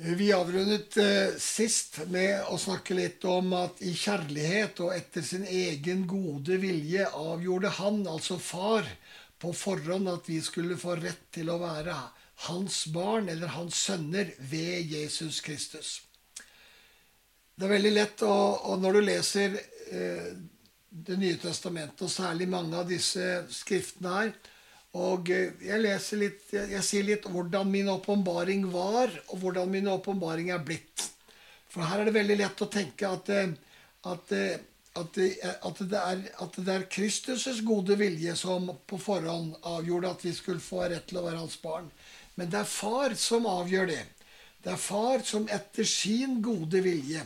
Vi avrundet eh, sist med å snakke litt om at i kjærlighet og etter sin egen gode vilje avgjorde han, altså far, på forhånd at vi skulle få rett til å være hans barn eller hans sønner ved Jesus Kristus. Det er veldig lett å, og når du leser eh, Det nye testamentet, og særlig mange av disse skriftene her, og eh, jeg leser litt, jeg, sier litt hvordan min åpenbaring var, og hvordan min åpenbaring er blitt. For her er det veldig lett å tenke at, eh, at, eh, at, at, det er, at det er Kristus' gode vilje som på forhånd avgjorde at vi skulle få rett til å være hans barn. Men det er far som avgjør det. Det er far som etter sin gode vilje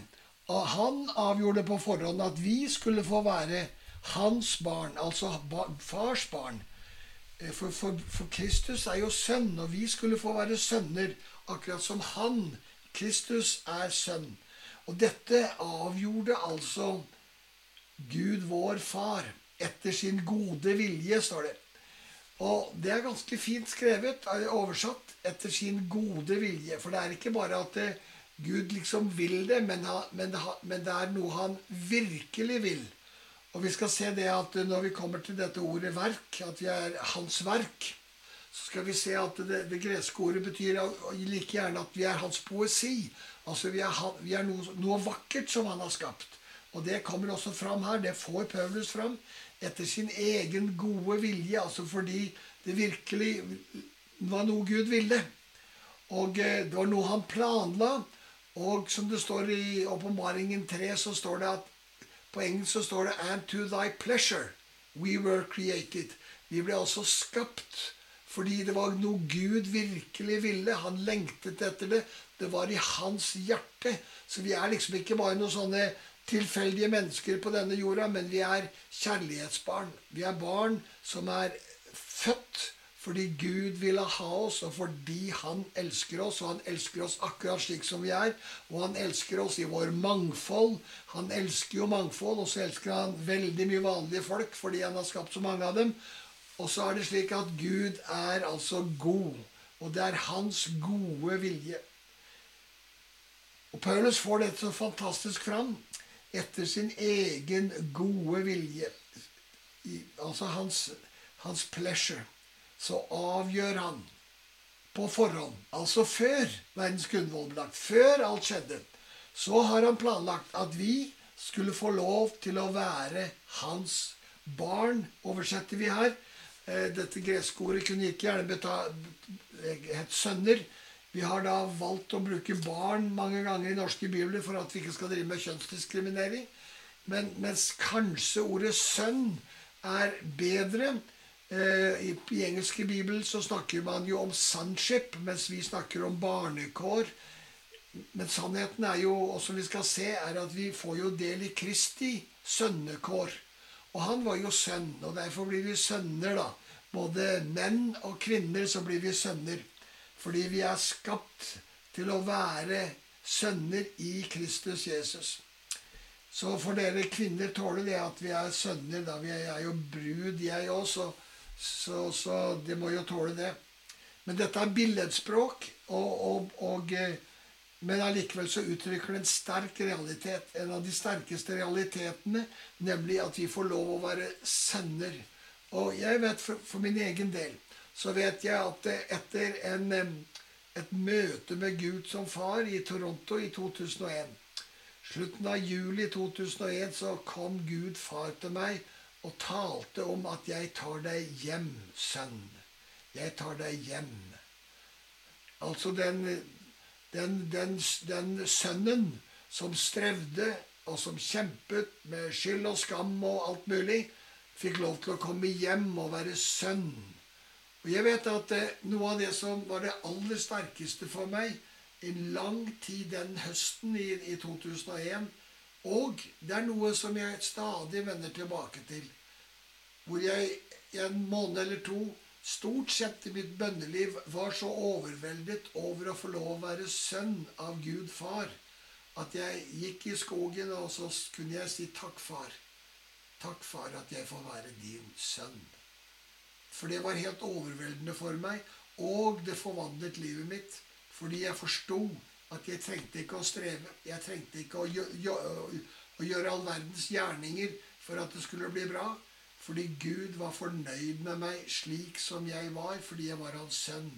Han avgjorde på forhånd at vi skulle få være hans barn, altså fars barn. Eh, for, for, for, Kristus er jo sønn, og vi skulle få være sønner, akkurat som han, Kristus, er sønn. Og dette avgjorde altså Gud, vår far, etter sin gode vilje, står det. Og det er ganske fint skrevet, oversatt, etter sin gode vilje. For det er ikke bare at eh, Gud liksom vil det, men, men, det er noe han virkelig vil. Og vi skal se det at når vi kommer til dette ordet 'verk', at vi er hans verk, så skal vi se at det, det greske ordet betyr like gjerne at vi er hans poesi. Altså vi er, vi er noe, noe, vakkert som han har skapt. Og det kommer også fram her. Det får Paulus fram etter sin egen gode vilje. Altså fordi det virkelig var noe Gud ville. Og eh, det var noe han planla. Og som det står i Åpenbaringen 3, så står det at på engelsk så står det 'And to thy pleasure we were created'. Vi ble altså skapt fordi det var noe Gud virkelig ville. Han lengtet etter det. Det var i hans hjerte. Så vi er liksom ikke bare noen sånne tilfeldige mennesker på denne jorda, men vi er kjærlighetsbarn. Vi er barn som er født fordi Gud ville ha oss, og fordi Han elsker oss. Og Han elsker oss akkurat slik som vi er. Og Han elsker oss i vår mangfold. Han elsker jo mangfold, og så elsker Han veldig mye vanlige folk fordi Han har skapt så mange av dem. Og så er det slik at Gud er altså god. Og det er Hans gode vilje. Og Paulus får dette så fantastisk fram etter sin egen gode vilje. altså hans, hans pleasure så avgjør han på forhånd, altså før verdens grunnvoll ble lagt, før alt skjedde, så har han planlagt at vi skulle få lov til å være hans barn, oversetter vi her. Eh, dette greske ordet kunne ikke gjerne hett sønner. Vi har da valgt å bruke barn mange ganger i norske bibler for at vi ikke skal drive med kjønnsdiskriminering. Men, mens kanskje ordet sønn er bedre, I, I engelske bibel så snakker man jo om sonship, mens vi snakker om barnekår. Men sannheten er jo, og som vi skal se, er at vi får jo del i Kristi sønnekår. Og han var jo sønn, og derfor blir vi sønner, da. Både menn og kvinner så blir vi sønner. Fordi vi er skapt til å være sønner i Kristus Jesus. Så for dere kvinner tåler det at vi er sønner. da Vi er jo brud, jeg også. Så, så det må jo tåle det. Men dette er billedspråk, og, og, og, eh, men allikevel så uttrykker det en sterk realitet. En av de sterkeste realitetene, nemlig at vi får lov å være sønner. Og jeg vet for, for min egen del så vet jeg at etter en, et møte med Gud som far i Toronto i 2001 Slutten av juli 2001 så kom Gud far til meg og talte om at 'jeg tar deg hjem, sønn'. Jeg tar deg hjem. Altså den, den, den, den sønnen som strevde, og som kjempet med skyld og skam og alt mulig, fikk lov til å komme hjem og være sønn. Og jeg vet at eh, noe av det som var det aller sterkeste for meg i lang tid den høsten i, i 2001, og det er noe som jeg stadig vender tilbake til. Hvor jeg i en måned eller to stort sett i mitt bønneliv var så overveldet over å få lov å være sønn av Gud far at jeg gikk i skogen, og så kunne jeg si takk, far. Takk, far, at jeg får være din sønn. For det var helt overveldende for meg, og det forvandlet livet mitt. Fordi jeg forsto at jeg trengte ikke å streve. Jeg trengte ikke å, gjø å gjøre all verdens gjerninger for at det skulle bli bra. Fordi Gud var fornøyd med meg slik som jeg var, fordi jeg var hans sønn.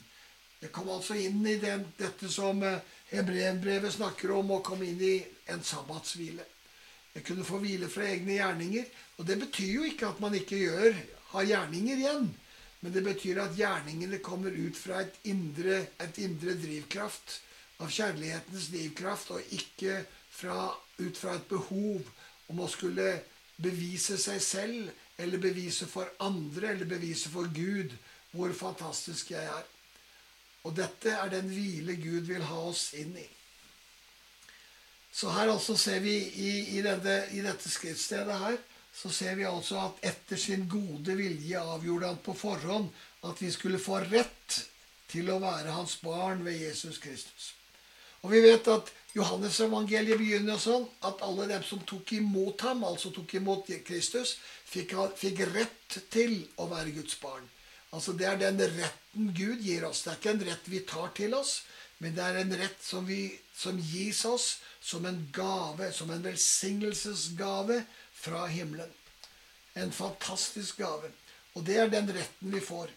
Jeg kom altså inn i den, dette som hebreerbrevet Hebrevbrevet snakker om, å komme inn i en sabbatshvile. Jeg kunne få hvile fra egne gjerninger. Og det betyr jo ikke at man ikke gjør, har gjerninger igjen. Men det betyr at gjerningene kommer ut fra et indre, et indre drivkraft. Av kjærlighetens livkraft, og ikke fra, ut fra et behov om å skulle bevise seg selv, eller bevise for andre, eller bevise for Gud hvor fantastisk jeg er. Og dette er den hvile Gud vil ha oss inn i. Så her altså ser vi i, i, dette, i dette skriftstedet her så ser vi altså at etter sin gode vilje avgjorde han på forhånd at vi skulle få rett til å være hans barn ved Jesus Kristus. Og vi vet at Johannes evangeliet begynner sånn at alle dem som tok imot ham, altså tok imot Kristus, fikk, fikk rett til å være Guds barn. Altså Det er den retten Gud gir oss. Det er ikke en rett vi tar til oss, men det er en rett som, vi, som gis oss som en gave, som en velsignelsesgave fra himmelen. En fantastisk gave. Og det er den retten vi får.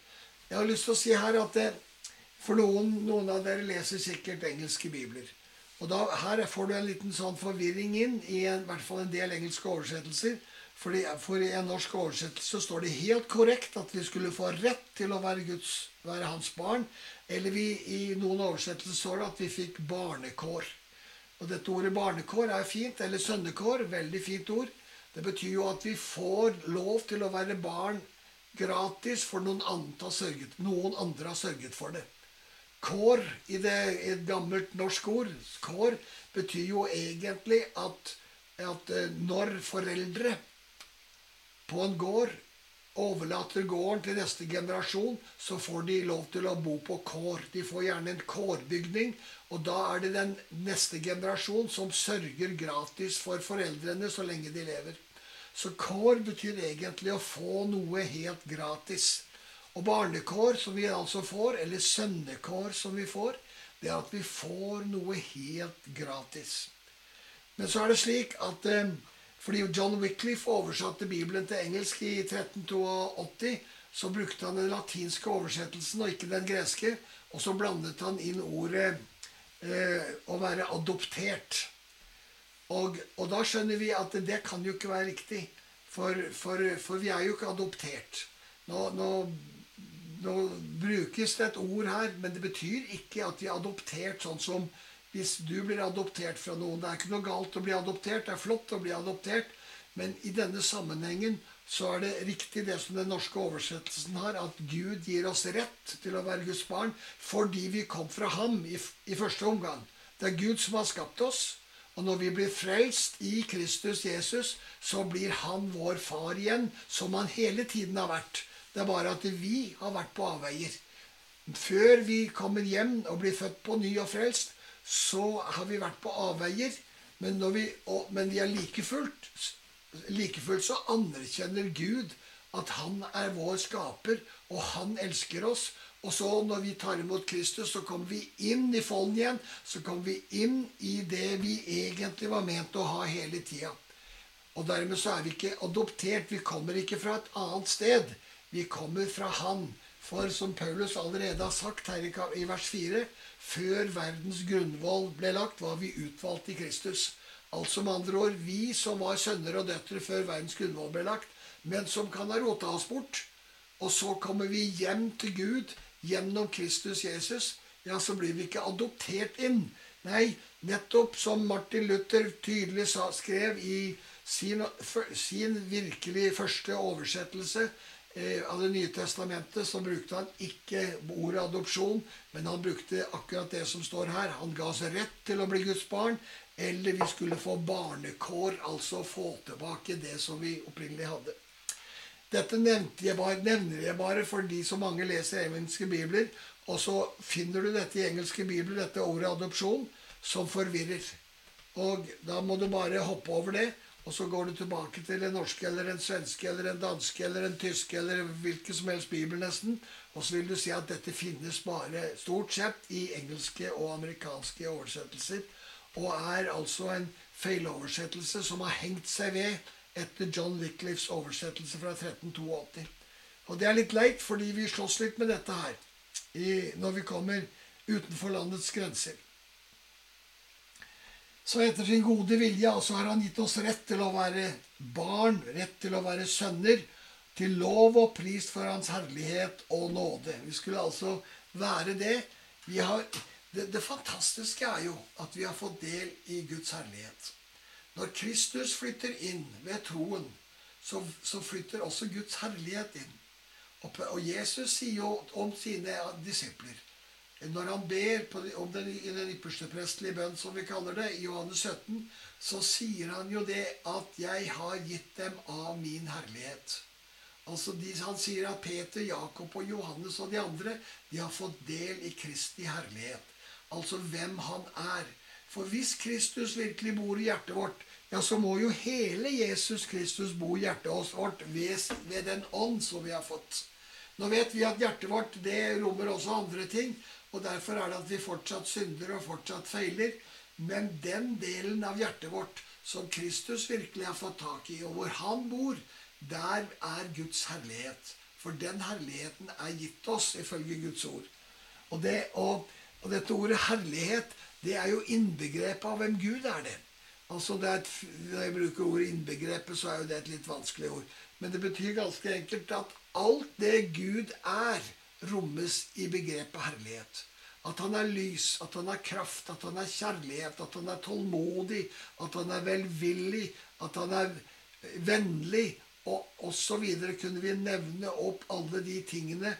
Jeg har lyst til å si her at det, for noen, noen av dere leser sikkert engelske bibler. Og da, Her får du en liten sånn forvirring inn i en, i hvert fall en del engelske oversettelser. Fordi, for i en norsk oversettelse står det helt korrekt at vi skulle få rett til å være, Guds, være hans barn. Eller vi, i noen oversettelser står det at vi fikk barnekår. Og dette ordet barnekår er fint. Eller sønnekår. Veldig fint ord. Det betyr jo at vi får lov til å være barn gratis, for noen andre har sørget, noen andre har sørget for det. Kår i, det, et gammelt norsk ord Kår betyr jo egentlig at, at eh, når foreldre på en gård, overlater gården til neste generasjon, så får de lov til å bo på kår. De får gjerne en kårbygning, og da er det den neste generasjon som sørger gratis for foreldrene så lenge de lever. Så kår betyr egentlig å få noe helt gratis. Og barnekår, som vi altså får, eller sønnekår, som vi får, det er at vi får noe helt gratis. Men så er det slik at eh, fordi John Wycliffe oversatte Bibelen til engelsk i 1382. Så brukte han den latinske oversettelsen og ikke den greske. Og så blandet han inn ordet eh, å være adoptert. Og, og, da skjønner vi at det kan jo ikke være riktig. For, for, for vi er jo ikke adoptert. Nå, nå, nå, brukes det et ord her, men det betyr ikke at vi er adoptert sånn som hvis du blir adoptert fra noen. Det er ikke noe galt å bli adoptert. Det er flott å bli adoptert. Men i denne sammenhengen så er det riktig det som den norske oversettelsen har, at Gud gir oss rett til å være Guds barn fordi vi kom fra ham i, i første omgang. Det er Gud som har skapt oss. Og når vi blir frelst i Kristus Jesus, så blir han vår far igjen, som han hele tiden har vært. Det er bare at vi har vært på avveier. Før vi kommer hjem og blir født på ny og frelst, så har vi vært på avveier. Men, vi, og, men vi er like fullt, like fullt så anerkjenner Gud at han er vår skaper, og han elsker oss. Og så når vi tar imot Kristus, så kommer vi inn i folden igjen. Så kommer vi inn i det vi egentlig var ment å ha hele tida. Og dermed så er vi ikke adoptert. Vi kommer ikke fra et annet sted. Vi kommer fra Han. For som Paulus allerede har sagt her i vers 4, før verdens grunnvoll ble lagt, var vi utvalgt i Kristus. Altså med andre ord vi som var sønner og døtre før verdens grunnvoll ble lagt, men som kan ha rota oss bort. Og så kommer vi hjem til Gud gjennom Kristus Jesus. Ja, så blir vi ikke adoptert inn. Nei, nettopp som Martin Luther tydelig skrev i sin, sin virkelig første oversettelse av Det nye testamentet så brukte han ikke ordet adopsjon, men han brukte akkurat det som står her. Han ga oss rett til å bli Guds barn, eller vi skulle få barnekår, altså få tilbake det som vi opprinnelig hadde. Dette jeg bare, nevner jeg bare fordi så mange leser engelske bibler, og så finner du dette i engelske bibler, dette ordet adopsjon, som forvirrer. Og da må du bare hoppe over det Og så går du tilbake til en norsk eller en svenske eller en danske eller en tyske eller hvilken som helst bibel, nesten. Og så vil du si at dette finnes bare stort sett i engelske og amerikanske oversettelser. Og er altså en feiloversettelse som har hengt seg ved etter John Wickliffs oversettelse fra 1382. Og det er litt leit, fordi vi slåss litt med dette her i, når vi kommer utenfor landets grenser. Så etter sin gode vilje altså har han gitt oss rett til å være barn, rett til å være sønner, til lov og pris for hans herlighet og nåde. Vi skulle altså være det. Har, det, det fantastiske er jo at vi har fått del i Guds herlighet. Når Kristus flytter inn ved troen, så, så flytter også Guds herlighet inn. Og, og Jesus sier jo om sine disipler når han ber om den, i den yppersteprestelige bønn, som vi kaller det, i Johannes 17, så sier han jo det at 'jeg har gitt dem av min herlighet'. Altså de, Han sier at Peter, Jakob og Johannes og de andre de har fått del i Kristi herlighet. Altså hvem han er. For hvis Kristus virkelig bor i hjertet vårt, ja, så må jo hele Jesus Kristus bo i hjertet vårt ved, ved den ånd som vi har fått. Nå vet vi at hjertet vårt det rommer også andre ting. Og derfor er det at vi fortsatt synder og fortsatt feiler. Men den delen av hjertet vårt som Kristus virkelig har fått tak i, og hvor han bor, der er Guds herlighet. For den herligheten er gitt oss ifølge Guds ord. Og, det, og, og dette ordet herlighet, det er jo innbegrepet av hvem Gud er det. Altså det et, Når jeg bruker ordet innbegrepet, så er jo det et litt vanskelig ord. Men det betyr ganske enkelt at alt det Gud er, rommes i begrepet herlighet. At han er lys, at han er kraft, at han er kjærlighet, at han er tålmodig, at han er velvillig, at han er vennlig, og osv. kunne vi nevne opp alle de tingene,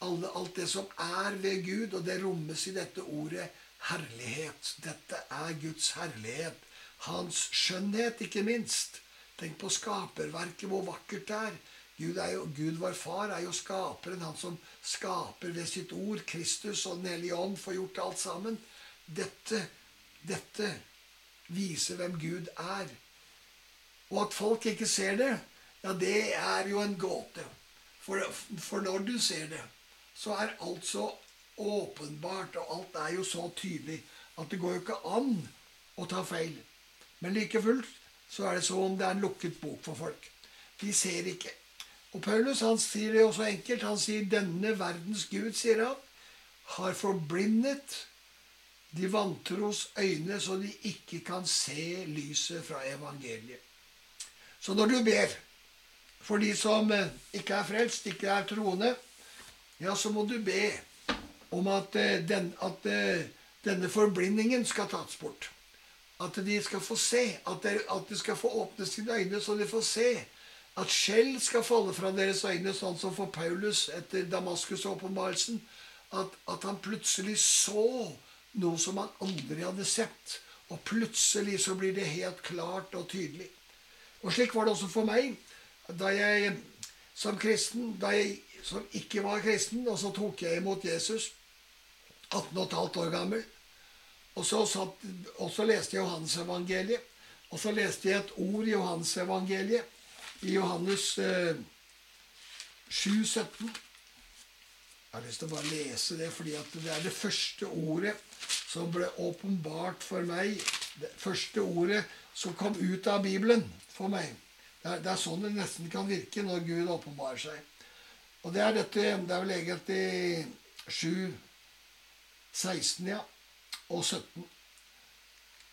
alle, alt det som er ved Gud, og det rommes i dette ordet herlighet. Dette er Guds herlighet. Hans skjønnhet, ikke minst. Tenk på skaperverket, hvor vakkert det er. Gud, jo, Gud, vår far er jo skaperen, han som skaper ved sitt ord. Kristus og Den hellige ånd får gjort alt sammen. Dette, dette viser hvem Gud er. Og at folk ikke ser det, ja, det er jo en gåte. For, for når du ser det, så er alt så åpenbart, og alt er jo så tydelig at det går jo ikke an å ta feil. Men like fullt så er det som om det er en lukket bok for folk. De ser ikke. Og Paulus han sier det også enkelt. Han sier 'denne verdens Gud', sier han, har forblindet de vantros øyne, så de ikke kan se lyset fra evangeliet. Så når du ber for de som eh, ikke er frelst, ikke er troende, ja, så må du be om at, eh, den, at eh, denne forblindingen skal tas bort. At de skal få se. At de, at de skal få åpne sine øyne, så de får se at skjell skal falle fra deres øyne, sånn som for Paulus etter Damaskus-åpenbarelsen. At, at, han plutselig så noe som han aldri hadde sett. Og plutselig så blir det helt klart og tydelig. Og slik var det også for meg da jeg som kristen, da jeg som ikke var kristen, og så tok jeg imot Jesus 18 15 år gammel. Og så, satt, og så leste jeg Johannes-evangeliet. Og så leste jeg et ord i Johannes-evangeliet i Johannes eh, 7, 17. Jeg har lyst til å bare lese det, fordi det er det første ordet som ble åpenbart for meg. Det første ordet som kom ut av Bibelen for meg. Det er, det er sånn det nesten kan virke når Gud åpenbarer seg. Og det er dette Det er vel egentlig 7, 16, ja. Og 17.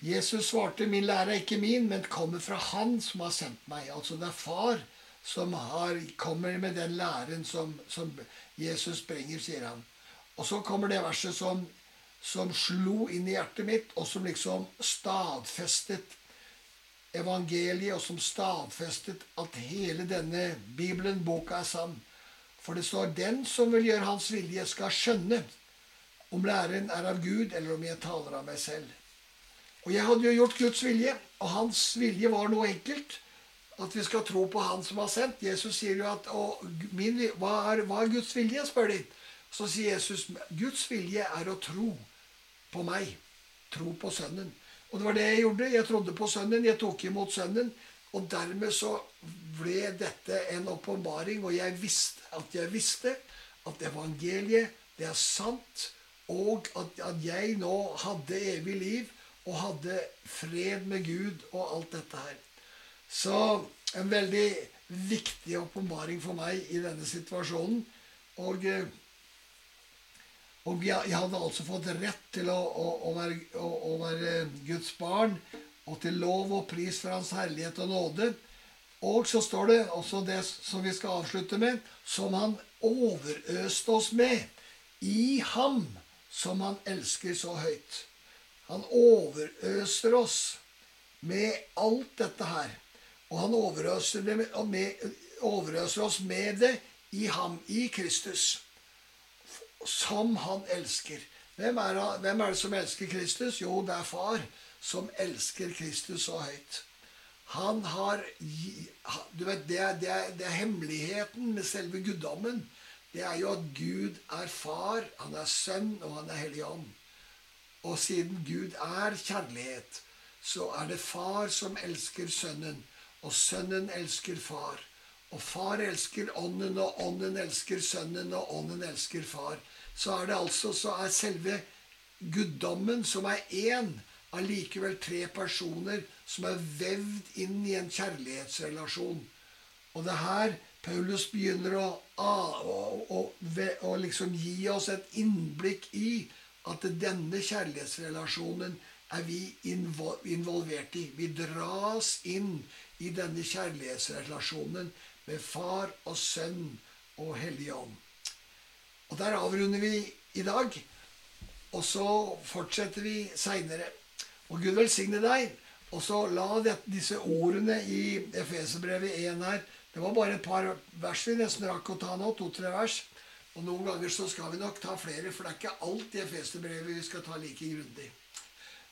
Jesus svarte, 'Min lære er ikke min, men kommer fra Han som har sendt meg.' Altså det er far som har, kommer med den læren som, som, Jesus bringer, sier han. Og så kommer det verset som, som slo inn i hjertet mitt, og som liksom stadfestet evangeliet, og som stadfestet at hele denne Bibelen, boka, er sann. For det står 'Den som vil gjøre Hans vilje, skal skjønne' om læren er av Gud, eller om jeg taler av meg selv. Og jeg hadde jo gjort Guds vilje, og hans vilje var noe enkelt. At vi skal tro på Han som har sendt. Jesus sier jo at min, hva, er, hva, er, Guds vilje?' spør de. Så sier Jesus Guds vilje er å tro på meg. Tro på Sønnen. Og det var det jeg gjorde. Jeg trodde på Sønnen. Jeg tok imot Sønnen. Og dermed så ble dette en åpenbaring, og jeg visste at jeg visste at evangeliet, det er sant, og at, at jeg nå hadde evig liv og hadde fred med Gud og alt dette her. Så en veldig viktig åpenbaring for meg i denne situasjonen. Og, eh, og jeg, hadde altså fått rett til å, å, å, være, å, være, Guds barn og til lov og pris for Hans herlighet og nåde. Og så står det også det som vi skal avslutte med, som Han overøste oss med. I ham som Han elsker så høyt. Han overøser oss med alt dette her. Og han overøser, med, med, overøser, oss med det i ham, i Kristus. Som han elsker. Hvem er, hvem er, det som elsker Kristus? Jo, det er far som elsker Kristus så høyt. Han har du vet, det er, det, er, det er hemmeligheten med selve guddommen. Det er jo at Gud er far, han er sønn, og han er hellig ånd. Og siden Gud er kjærlighet, så er det far som elsker sønnen, og sønnen elsker far. Og far elsker ånden, og ånden elsker sønnen, og ånden elsker far. Så er det altså så er selve guddommen, som er én, allikevel tre personer som er vevd inn i en kjærlighetsrelasjon. Og det er her Paulus begynner å, å, å, å liksom gi oss et innblikk i at denne kjærlighetsrelasjonen er vi involvert i. Vi dras inn i denne kjærlighetsrelasjonen med far og sønn og Hellige ånd. Og der avrunder vi i dag. Og så fortsetter vi seinere. Og Gud velsigne deg. Og så la dette, disse ordene i Efeserbrevet 1 her Det var bare et par vers vi nesten rakk å ta nå. To-tre vers. Og noen ganger så skal vi nok ta flere, for det er ikke alt i Efeserbrevet vi skal ta like grundig.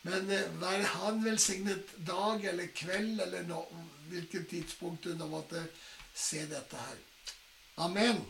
Men eh, vær han velsignet dag eller kveld eller no, hvilket tidspunkt du nå måtte se dette her. Amen.